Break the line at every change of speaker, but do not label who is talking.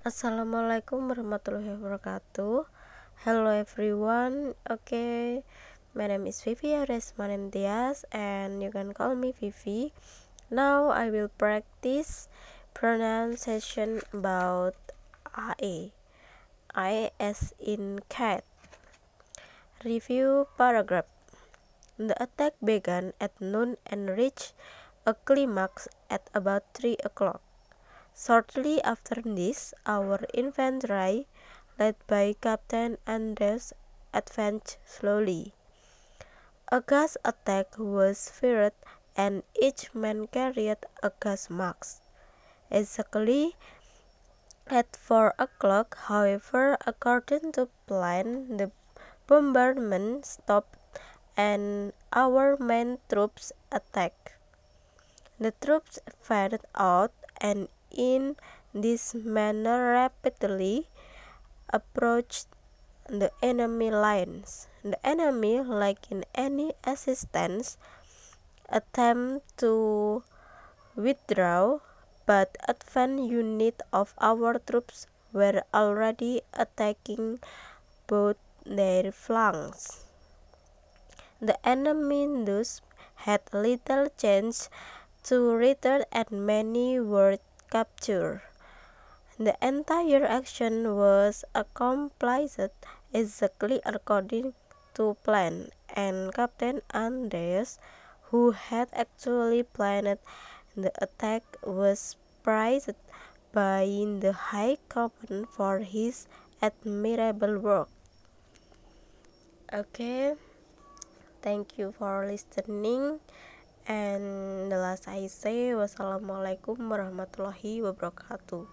Assalamualaikum warahmatullahi wabarakatuh. Hello everyone. Okay, my name is Vivi Ares Manentias and you can call me Vivi. Now I will practice pronunciation about AE. I as in cat. Review paragraph. The attack began at noon and reached a climax at about 3 o'clock. Shortly after this, our infantry, led by Captain Andrews, advanced slowly. A gas attack was fired and each man carried a gas mask. Exactly at 4 o'clock, however, according to plan, the bombardment stopped and our main troops attacked. The troops faded out and in this manner rapidly approached the enemy lines. The enemy, like in any assistance, attempt to withdraw, but advanced units of our troops were already attacking both their flanks. The enemy thus had little chance to return and many were capture. The entire action was accomplished exactly according to plan, and Captain Andreas, who had actually planned the attack, was praised by the High Command for his admirable work. Okay, thank you for listening. And the last I say, wassalamualaikum warahmatullahi wabarakatuh.